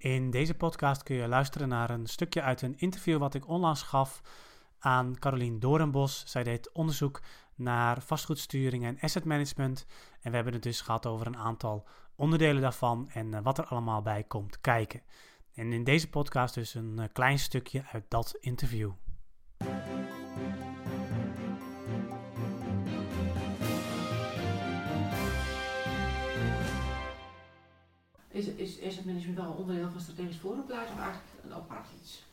In deze podcast kun je luisteren naar een stukje uit een interview wat ik onlangs gaf aan Carolien Doornbos. Zij deed onderzoek naar vastgoedsturing en asset management. En we hebben het dus gehad over een aantal onderdelen daarvan en eh, wat er allemaal bij komt kijken. En in deze podcast dus een eh, klein stukje uit dat interview. Is, is, is het management wel een onderdeel van strategisch vooropleid of eigenlijk een apart iets?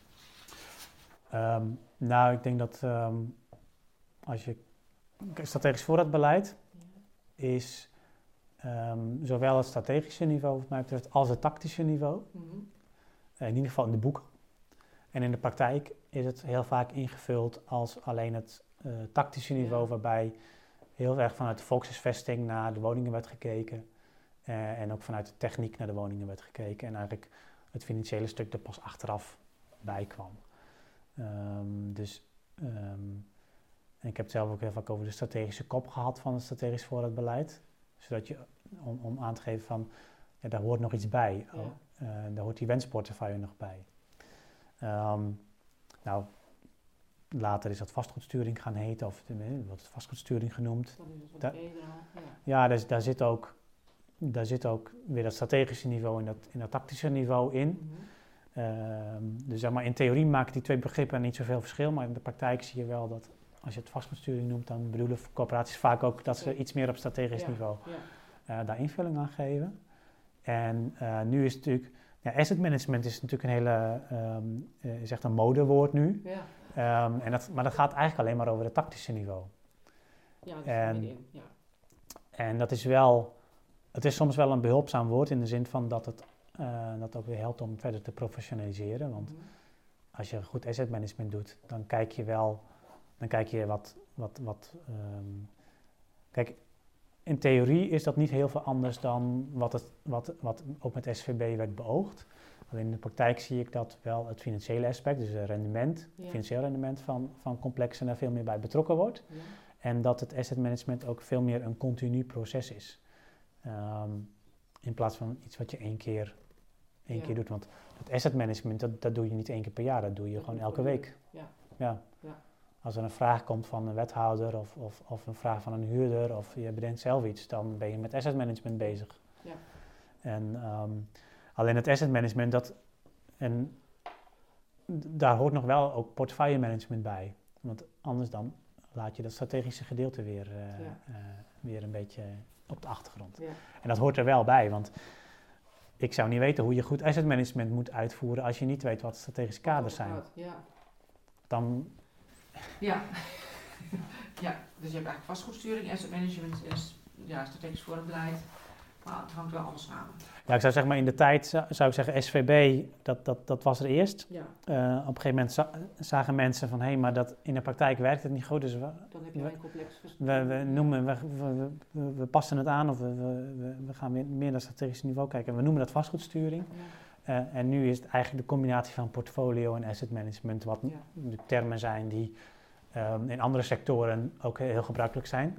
Ehm, nou, ik denk dat ehm, als je strategisch voorraadbeleid is ehm, zowel het strategische niveau, wat mij betreft, als het tactische niveau. Mhm. in ieder geval in de boeken. En in de praktijk is het heel vaak ingevuld als alleen het eh, tactische niveau, Ja. waarbij heel erg vanuit de volkshuisvesting naar de woningen werd gekeken. Eh, en ook vanuit de techniek naar de woningen werd gekeken. En eigenlijk het financiële stuk er pas achteraf bij kwam. Ehm, dus ehm, en ik heb het zelf ook heel vaak over de strategische kop gehad van het strategisch voorraadbeleid. Zodat je, om, om aan te geven van, ja, daar hoort nog iets bij. Ja. Oh, eh, daar hoort die wensportefeuille nog bij. Ehm, nou, later is dat vastgoedsturing gaan heten, of wordt het vastgoedsturing genoemd. Dan is het Da-. Ja. Ja, daar, daar, zit ook, daar zit ook weer dat strategische niveau en dat, en dat tactische niveau in. Mhm. Ehm, dus zeg maar, in theorie maken die twee begrippen niet zoveel verschil, maar in de praktijk zie je wel dat als je het vastgoedsturing noemt, dan bedoelen corporaties vaak ook dat ze iets meer op strategisch Ja, niveau Ja. eh, daar invulling aan geven. En eh, nu is natuurlijk, ja, asset management is natuurlijk een hele, ehm, eh, is echt een modewoord nu. Ja. Ehm, en dat, maar dat gaat eigenlijk alleen maar over het tactische niveau. Ja, dat En-. Ja. En dat is wel, het is soms wel een behulpzaam woord in de zin van dat het eh, dat ook weer helpt om verder te professionaliseren. Want Mhm. als je goed asset management doet, dan kijk je wel, dan kijk je wat, wat, wat ehm, kijk, in theorie is dat niet heel veel anders dan wat, het, wat, wat ook met SVB werd beoogd. Alleen in de praktijk zie ik dat wel het financiële aspect, dus het rendement, Ja. financieel rendement van, van complexen daar veel meer bij betrokken wordt. Ja. En dat het asset management ook veel meer een continu proces is. Ehm, in plaats van iets wat je één keer, één Ja. keer doet. Want het asset management, dat, dat doe je niet één keer per jaar, dat doe je Dat gewoon elke week. Ja. Ja. Ja. Als er een vraag komt van een wethouder of, of, of een vraag van een huurder of je bedenkt zelf iets, dan ben je met asset management bezig. Ja. En ehm, alleen het asset management, dat, en daar hoort nog wel ook portefeuille management bij. Want anders dan laat je dat strategische gedeelte weer, eh, Ja. eh, weer een beetje op de achtergrond. Ja. En dat hoort er wel bij, want ik zou niet weten hoe je goed asset management moet uitvoeren als je niet weet wat strategische kaders zijn. Ja. Dan, Ja. ja, dus je hebt eigenlijk vastgoedsturing, asset management en ja, strategisch voorbeleid. Maar het hangt wel allemaal samen. ja, ik zou zeggen, maar in de tijd zou, ik zeggen SVB, dat, dat, dat was er eerst. Ja, Eh, op een gegeven moment za- zagen mensen van, hé, maar dat, in de praktijk werkt het niet goed, dus we, dan heb je We- een complex we, we noemen, we, we, passen het aan of we, we, gaan meer, meer naar strategisch niveau kijken. En we noemen dat vastgoedsturing. Ja. Eh, en nu is het eigenlijk de combinatie van portfolio en asset management, wat Ja. de termen zijn die ehm, in andere sectoren ook heel gebruikelijk zijn.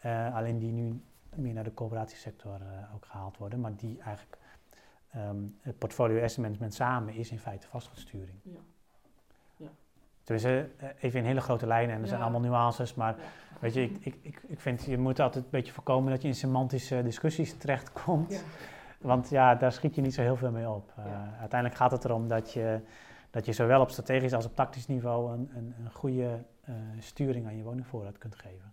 Ja. Eh, alleen die nu meer naar de coöperatiesector eh, ook gehaald worden, maar die eigenlijk ehm, het portfolio asset management samen is in feite vastgoedsturing. Ja. Ja. Eh, even in hele grote lijnen en er zijn allemaal nuances, maar Ja. weet je, ik, ik, ik, ik vind je moet altijd een beetje voorkomen dat je in semantische discussies terechtkomt. Ja. Want ja, daar schiet je niet zo heel veel mee op. Eh. Uiteindelijk gaat het erom dat je, dat je zowel op strategisch als op tactisch niveau een, een, een goede sturing aan je woningvoorraad kunt geven.